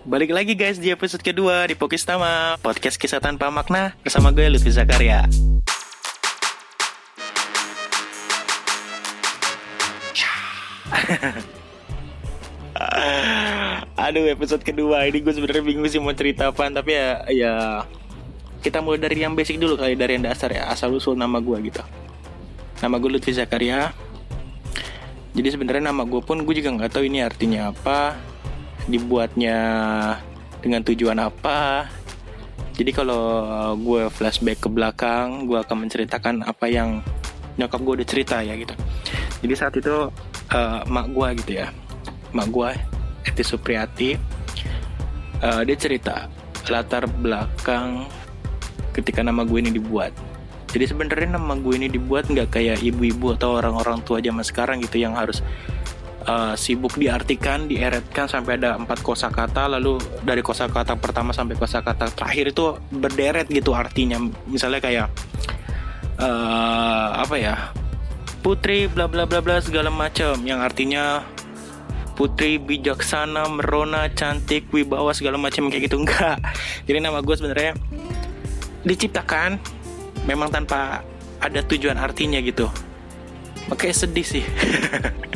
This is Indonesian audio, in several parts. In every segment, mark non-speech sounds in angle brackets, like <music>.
Balik lagi guys di episode kedua di Pokistama Podcast kisah tanpa makna Bersama gue Lutfi Zakaria. <laughs> Aduh episode kedua ini gue sebenarnya bingung sih mau cerita apa Tapi ya, ya kita mulai dari yang basic dulu kali dari yang dasar ya Asal usul nama gue gitu. Nama gue Lutfi Zakaria. Jadi sebenarnya nama gue pun gue juga nggak tahu ini artinya apa Dibuatnya dengan tujuan apa. Jadi kalau gue flashback ke belakang Gue akan menceritakan apa yang nyokap gue udah cerita ya gitu. Jadi saat itu uh, mak gue gitu ya. Mak gue Eti Supriyati uh, dia cerita latar belakang ketika nama gue ini dibuat. Jadi sebenarnya nama gue ini dibuat nggak kayak ibu-ibu atau orang-orang tua zaman sekarang gitu yang harus uh, sibuk diartikan, dieretkan sampai ada empat kosakata lalu dari kosakata pertama sampai kosakata terakhir itu berderet gitu artinya. Misalnya kayak uh, apa ya? Putri bla bla bla bla segala macam yang artinya putri bijaksana merona cantik wibawa segala macam kayak gitu <laughs> enggak jadi nama gue sebenarnya diciptakan memang tanpa ada tujuan artinya gitu makanya sedih sih <laughs>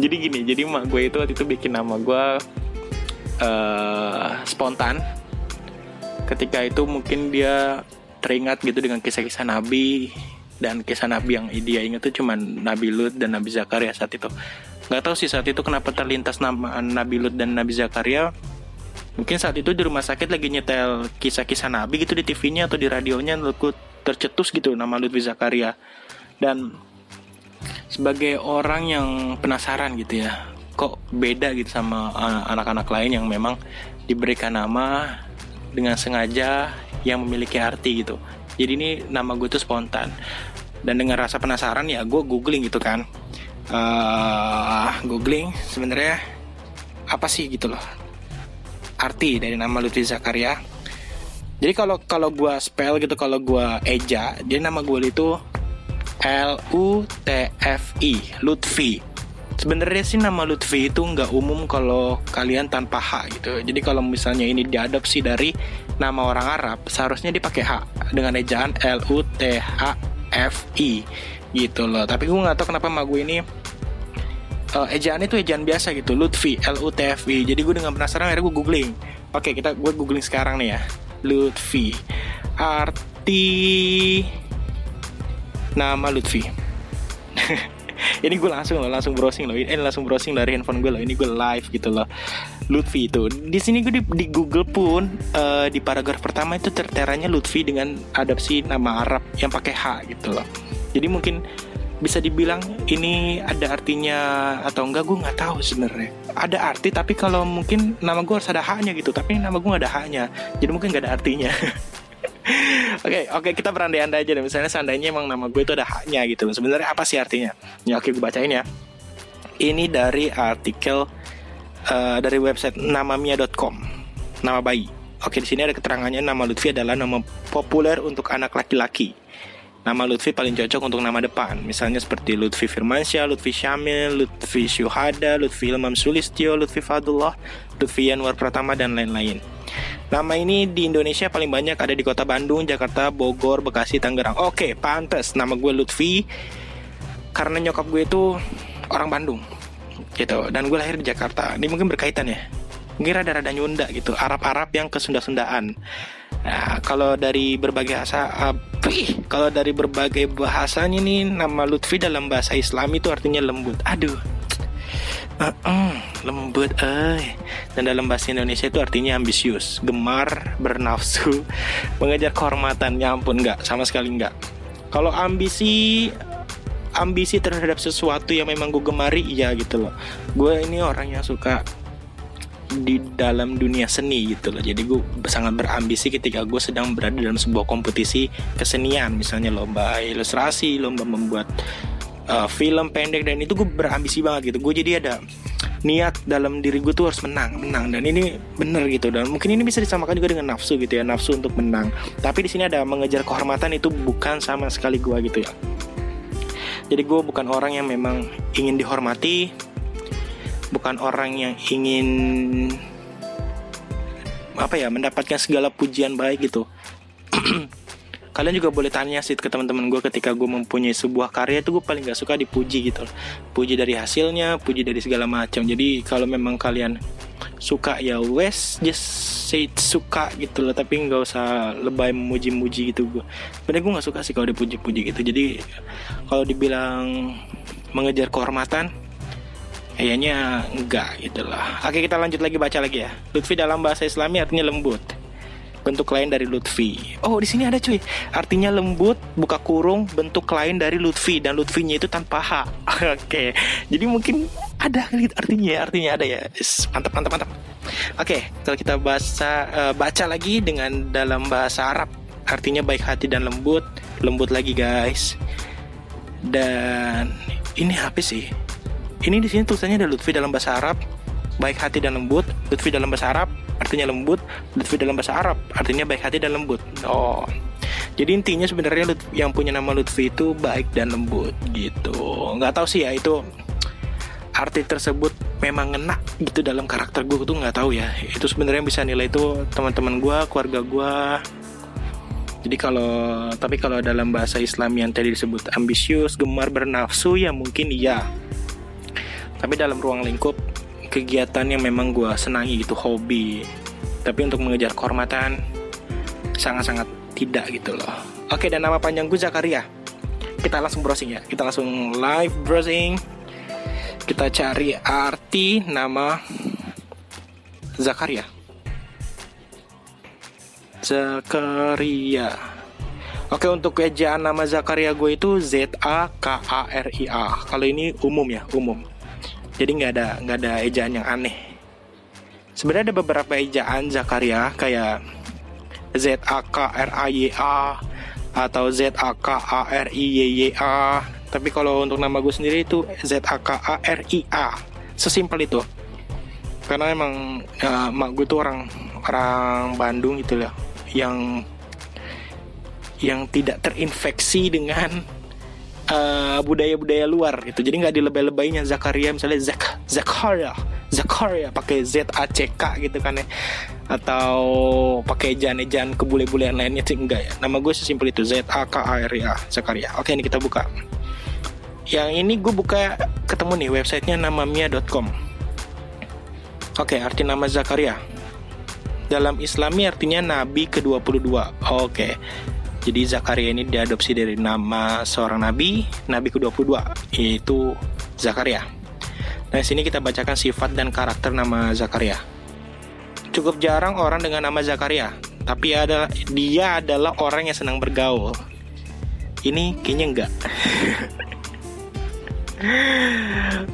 jadi gini jadi mak gue itu waktu itu bikin nama gue uh, spontan. Ketika itu mungkin dia teringat gitu dengan kisah-kisah nabi dan kisah nabi yang dia ingat tuh cuma Nabi Lut dan Nabi Zakaria saat itu. Nggak tahu sih saat itu kenapa terlintas nama Nabi Lut dan Nabi Zakaria. Mungkin saat itu di rumah sakit lagi nyetel kisah-kisah nabi gitu di TV-nya atau di radionya lalu tercetus gitu nama Lutfi Zakaria. Dan sebagai orang yang penasaran gitu ya. Kok beda gitu sama anak-anak lain yang memang diberikan nama dengan sengaja yang memiliki arti gitu. Jadi ini nama gue tuh spontan. Dan dengan rasa penasaran ya gue googling gitu kan. Uh, googling sebenarnya apa sih gitu loh? Arti dari nama Lutfi Zakaria. Jadi kalau kalau gue spell gitu kalau gue eja dia nama gue itu L U T F I Lutfi. Sebenarnya sih nama Lutfi itu nggak umum kalau kalian tanpa H gitu. Jadi kalau misalnya ini diadopsi dari nama orang Arab seharusnya dipakai H dengan ejaan L U T H F I gitu loh. Tapi gue nggak tahu kenapa nama gue ini uh, ejaan itu ejaan biasa gitu Lutfi L U T F I. Jadi gue dengan penasaran akhirnya gue googling. Oke kita gue googling sekarang nih ya. Lutfi. Arti nama Lutfi. <laughs> Ini gue langsung loh langsung browsing loh. Ini langsung browsing dari handphone gue loh. Ini gue live gitu loh. Lutfi itu. Di sini gue di, di Google pun uh, di paragraf pertama itu terteranya Lutfi dengan adopsi nama Arab yang pakai H gitu loh. Jadi mungkin bisa dibilang ini ada artinya atau enggak gue nggak tahu sebenarnya. Ada arti tapi kalau mungkin nama gue harus ada haknya gitu. Tapi nama gue nggak ada haknya jadi mungkin nggak ada artinya <laughs> okay, oke okay, kita berandai-andai aja deh. Misalnya seandainya emang nama gue itu ada haknya gitu. Sebenarnya apa sih artinya? Ya oke okay, gue bacain ya. Ini dari artikel uh, dari website namamia.com. Nama bayi. Oke, di sini ada keterangannya nama Lutfi adalah nama populer untuk anak laki-laki. Nama Lutfi paling cocok untuk nama depan. Misalnya seperti Lutfi Firmansyah, Lutfi Syamil, Lutfi Syuhada, Lutfi Ilmam Sulistyo, Lutfi Fadullah, Lutfi Yanwar Pratama, dan lain-lain. Nama ini di Indonesia paling banyak ada di kota Bandung, Jakarta, Bogor, Bekasi, Tangerang. Oke, pantas. Nama gue Lutfi karena nyokap gue itu orang Bandung gitu. Dan gue lahir di Jakarta. Ini mungkin berkaitan ya? Mungkin rada-rada nyunda gitu Arab-Arab yang kesunda-sundaan nah kalau dari berbagai bahasa uh, kalau dari berbagai bahasanya nih nama Lutfi dalam bahasa Islam itu artinya lembut. Aduh uh, uh, lembut eh. Dan dalam bahasa Indonesia itu artinya ambisius gemar bernafsu <laughs> mengejar kehormatan. Ya ampun nggak sama sekali nggak kalau ambisi ambisi terhadap sesuatu yang memang gue gemari iya gitu loh. Gue ini orang yang suka di dalam dunia seni gitu loh. Jadi gue sangat berambisi ketika gue sedang berada dalam sebuah kompetisi kesenian misalnya lomba ilustrasi lomba membuat uh, film pendek dan itu gue berambisi banget gitu. Gue jadi ada niat dalam diri gue tuh harus menang menang. Dan ini bener gitu. Dan mungkin ini bisa disamakan juga dengan nafsu gitu ya nafsu untuk menang. Tapi di sini ada mengejar kehormatan itu bukan sama sekali gue gitu ya. Jadi gue bukan orang yang memang ingin dihormati bukan orang yang ingin apa ya mendapatkan segala pujian baik gitu <clears throat> kalian juga boleh tanya sih ke teman-teman gue ketika gue mempunyai sebuah karya itu gue paling gak suka dipuji gitu puji dari hasilnya puji dari segala macam. Jadi kalau memang kalian suka ya wes just say suka gitu loh. Tapi nggak usah lebay memuji-muji gitu gue sebenarnya gue nggak suka sih kalau dipuji-puji gitu. Jadi kalau dibilang mengejar kehormatan kayaknya enggak gitu loh oke kita lanjut lagi baca lagi ya. Lutfi dalam bahasa Islami artinya lembut bentuk lain dari Lutfi. Oh, di sini ada cuy. Artinya lembut, buka kurung, bentuk lain dari Lutfi dan Lutfinya itu tanpa H. <laughs> Oke. Jadi mungkin ada kali artinya ya, artinya ada ya. Mantap, mantap, mantap. Oke, kalau kita baca uh, baca lagi dengan dalam bahasa Arab, artinya baik hati dan lembut, lembut lagi guys. Dan ini apa sih? Ini di sini tulisannya ada Lutfi dalam bahasa Arab, baik hati dan lembut, Lutfi dalam bahasa Arab, artinya lembut, Lutfi dalam bahasa Arab, artinya baik hati dan lembut. Oh. Jadi intinya sebenarnya yang punya nama Lutfi itu baik dan lembut gitu. Nggak tahu sih ya itu arti tersebut memang ngena gitu dalam karakter gue tuh nggak tahu ya. Itu sebenarnya bisa nilai itu teman-teman gue, keluarga gue. Jadi kalau tapi kalau dalam bahasa Islam yang tadi disebut ambisius, gemar bernafsu ya mungkin iya. Tapi dalam ruang lingkup kegiatan yang memang gue senangi gitu hobi. Tapi untuk mengejar kehormatan sangat-sangat tidak gitu loh. Oke dan nama panjang gue Zakaria. Kita langsung browsing ya. Kita langsung live browsing. Kita cari arti nama Zakaria. Zakaria. Oke untuk ejaan nama Zakaria gue itu Z A K A R I A. Kalau ini umum ya, umum jadi nggak ada nggak ada ejaan yang aneh. Sebenarnya ada beberapa ejaan Zakaria kayak Z A K R A Y A atau Z A K A R I Y Y A. Tapi kalau untuk nama gue sendiri itu Z A K A R I A. Sesimpel itu. Karena emang ya, mak gue tuh orang orang Bandung gitu lah yang yang tidak terinfeksi dengan eh, budaya-budaya luar gitu. Jadi nggak dilebay-lebaynya Zakaria misalnya Zak Zakaria Zakaria pakai Z A C K gitu kan ya atau pakai ejaan-ejaan kebule-bulean lainnya sih enggak ya. Nama gue sesimpel itu Z A K A R I A Zakaria. Oke, ini kita buka. Yang ini gue buka ketemu nih websitenya namamia.com. Oke, arti nama Zakaria. Dalam Islami artinya nabi ke-22. Oke. Jadi Zakaria ini diadopsi dari nama seorang nabi, nabi ke-22 yaitu Zakaria. Nah, sini kita bacakan sifat dan karakter nama Zakaria. Cukup jarang orang dengan nama Zakaria, tapi ada dia adalah orang yang senang bergaul. Ini kayaknya enggak.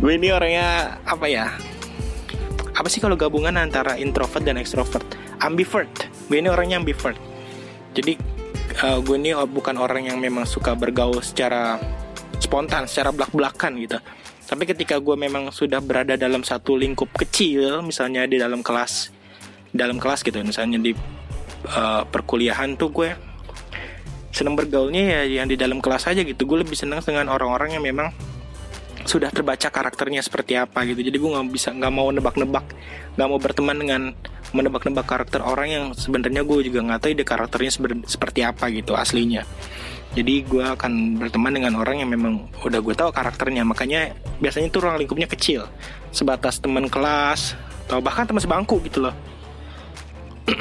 <laughs> ini orangnya apa ya? Apa sih kalau gabungan antara introvert dan extrovert? Ambivert. Gue ini orangnya ambivert. Jadi uh, gue ini bukan orang yang memang suka bergaul secara spontan, secara belak-belakan gitu. Tapi ketika gue memang sudah berada dalam satu lingkup kecil, misalnya di dalam kelas, dalam kelas gitu, misalnya di uh, perkuliahan tuh gue senang bergaulnya ya yang di dalam kelas aja gitu. Gue lebih senang dengan orang-orang yang memang sudah terbaca karakternya seperti apa gitu. Jadi gue nggak bisa nggak mau nebak-nebak, nggak mau berteman dengan menebak-nebak karakter orang yang sebenarnya gue juga nggak tahu ide karakternya seperti apa gitu aslinya. Jadi gue akan berteman dengan orang yang memang udah gue tahu karakternya. Makanya biasanya itu ruang lingkupnya kecil. Sebatas teman kelas atau bahkan teman sebangku gitu loh. <clears throat>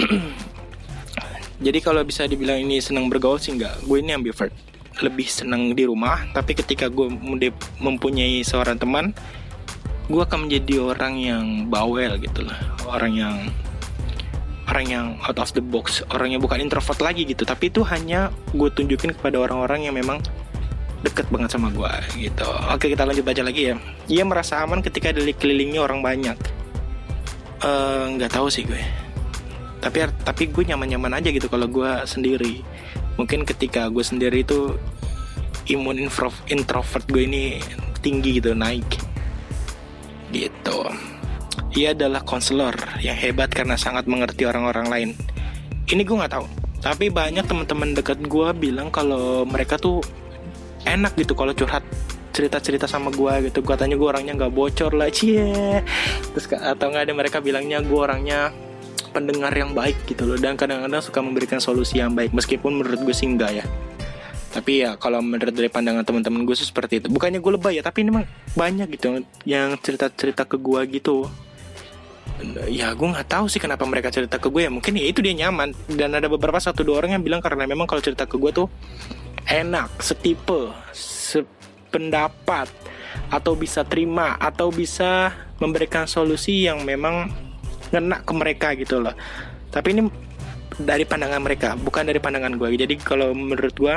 Jadi kalau bisa dibilang ini senang bergaul sih nggak. Gue ini ambivert. Lebih senang di rumah tapi ketika gue mempunyai seorang teman gue akan menjadi orang yang bawel gitu loh. Orang yang orang yang out of the box orang yang bukan introvert lagi gitu. Tapi itu hanya gue tunjukin kepada orang-orang yang memang deket banget sama gue gitu. Oke kita lanjut baca lagi ya. Ia merasa aman ketika dikelilingi orang banyak. Eh, nggak uh, tahu sih gue. Tapi tapi gue nyaman-nyaman aja gitu kalau gue sendiri. Mungkin ketika gue sendiri itu imun introvert gue ini tinggi gitu naik. Gitu ia adalah konselor yang hebat karena sangat mengerti orang-orang lain. Ini gue nggak tahu. Tapi banyak teman-teman dekat gue bilang kalau mereka tuh enak gitu kalau curhat cerita-cerita sama gue gitu. Gue tanya gue orangnya nggak bocor lah cie. Terus atau nggak ada mereka bilangnya gue orangnya pendengar yang baik gitu loh. Dan kadang-kadang suka memberikan solusi yang baik meskipun menurut gue sih enggak ya. Tapi ya kalau menurut dari pandangan teman-teman gue sih seperti itu. Bukannya gue lebay ya tapi memang banyak gitu yang cerita-cerita ke gue gitu ya gue nggak tahu sih kenapa mereka cerita ke gue ya. Mungkin ya itu dia nyaman. Dan ada beberapa satu dua orang yang bilang karena memang kalau cerita ke gue tuh enak setipe sependapat atau bisa terima atau bisa memberikan solusi yang memang ngena ke mereka gitu loh. Tapi ini dari pandangan mereka bukan dari pandangan gue jadi kalau menurut gue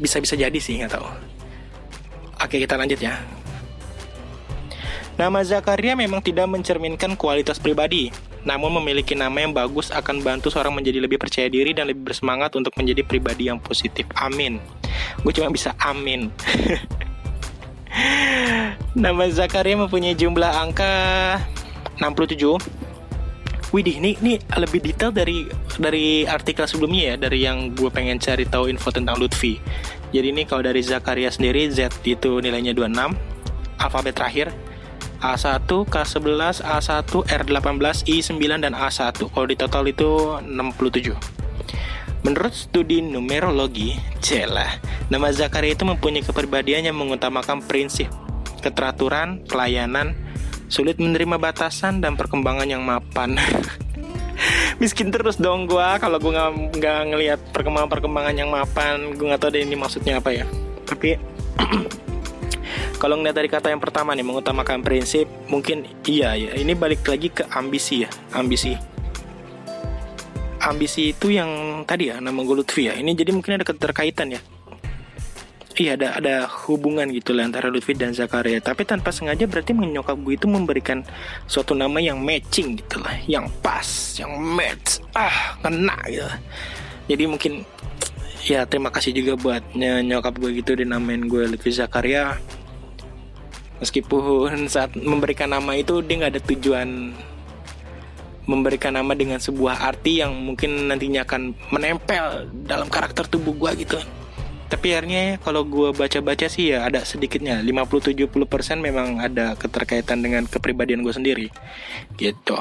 bisa-bisa jadi sih nggak tahu. Oke kita lanjut ya. Nama Zakaria memang tidak mencerminkan kualitas pribadi, namun memiliki nama yang bagus akan bantu seorang menjadi lebih percaya diri dan lebih bersemangat untuk menjadi pribadi yang positif. Amin. Gue cuma bisa amin. <laughs> Nama Zakaria mempunyai jumlah angka 67 Widih, ini ini lebih detail dari dari artikel sebelumnya ya, dari yang gue pengen cari tahu info tentang Lutfi. Jadi ini kalau dari Zakaria sendiri Z itu nilainya 26, alfabet terakhir A1, K11, A1, R18, I9 dan A1. Kalau di total itu 67. Menurut studi numerologi, celah, nama Zakaria itu mempunyai kepribadian yang mengutamakan prinsip, keteraturan, pelayanan, sulit menerima batasan dan perkembangan yang mapan. <laughs> Miskin terus dong gue kalau gue nggak ngelihat perkembangan perkembangan yang mapan, gue nggak tahu deh ini maksudnya apa ya. Tapi <clears throat> kalau ngeliat dari kata yang pertama nih mengutamakan prinsip, mungkin iya ya. Ini balik lagi ke ambisi ya, ambisi. Ambisi itu yang tadi ya nama gue Lutfi ya. Ini jadi mungkin ada keterkaitan ya iya ada ada hubungan gitu lah antara Lutfi dan Zakaria tapi tanpa sengaja berarti menyokap gue itu memberikan suatu nama yang matching gitu lah yang pas yang match ah kena gitu jadi mungkin ya terima kasih juga buat nyokap gue gitu dinamain gue Lutfi Zakaria meskipun saat memberikan nama itu dia nggak ada tujuan memberikan nama dengan sebuah arti yang mungkin nantinya akan menempel dalam karakter tubuh gue gitu. Tapi akhirnya kalau gue baca-baca sih ya ada sedikitnya. 50-70% memang ada keterkaitan dengan kepribadian gue sendiri. Gitu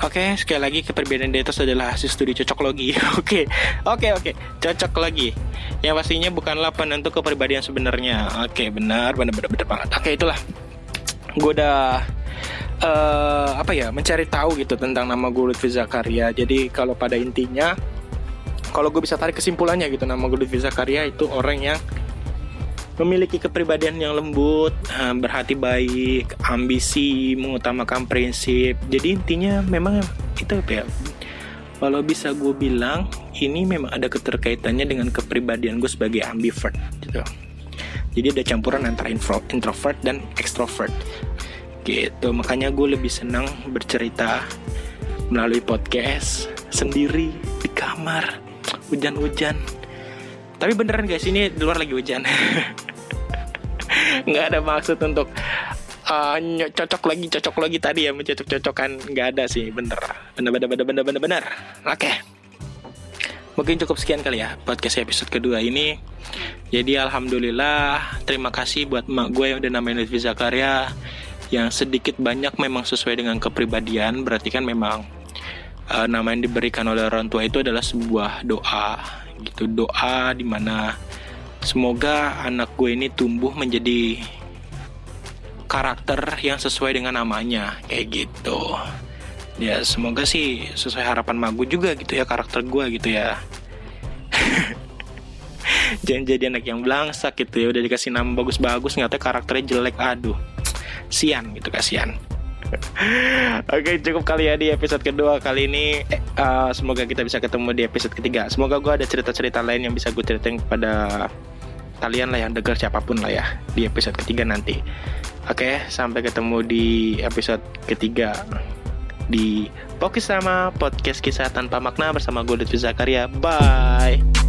Oke, sekali lagi kepribadian Detos adalah hasil studi cocok logi. <laughs> Oke, oke, oke, cocok lagi. Yang pastinya bukanlah penentu kepribadian sebenarnya. Oke, benar, benar, benar, benar banget. Oke, itulah. Gue udah uh, apa ya mencari tahu gitu tentang nama gue Lutfi Zakaria. Jadi kalau pada intinya kalau gue bisa tarik kesimpulannya gitu nama gue Lutfi Zakaria itu orang yang memiliki kepribadian yang lembut, eh, berhati baik, ambisi, mengutamakan prinsip. Jadi intinya memang itu apa ya? Kalau bisa gue bilang ini memang ada keterkaitannya dengan kepribadian gue sebagai ambivert gitu. Jadi ada campuran antara introvert dan extrovert gitu. Makanya gue lebih senang bercerita melalui podcast sendiri di kamar hujan-hujan tapi beneran guys ini di luar lagi hujan <laughs> nggak ada maksud untuk uh, cocok lagi cocok lagi tadi ya mencocok cocokkan nggak ada sih bener. Bener bener bener bener bener bener. Oke. Okay. mungkin cukup sekian kali ya podcast episode kedua ini. Jadi alhamdulillah terima kasih buat mak gue yang udah namanya Lutfi Zakaria yang sedikit banyak memang sesuai dengan kepribadian. Berarti kan memang uh, nama yang diberikan oleh orang tua itu adalah sebuah doa gitu. Doa di mana semoga anak gue ini tumbuh menjadi karakter yang sesuai dengan namanya. Kayak gitu. Ya semoga sih sesuai harapan magu juga gitu ya karakter gue gitu ya. <laughs> Jangan jadi anak yang belangsak gitu ya. Udah dikasih nama bagus-bagus nggak karakternya jelek. Aduh. Sian gitu kasihan. <laughs> Oke cukup kali ya di episode kedua kali ini. Uh, Semoga kita bisa ketemu di episode ketiga. Semoga gue ada cerita-cerita lain yang bisa gue ceritain kepada kalian lah yang denger siapa pun lah ya Di episode ketiga nanti. Oke sampai ketemu di episode ketiga Di Pokis sama podcast kisah tanpa makna bersama gue Lutfi Zakaria. Bye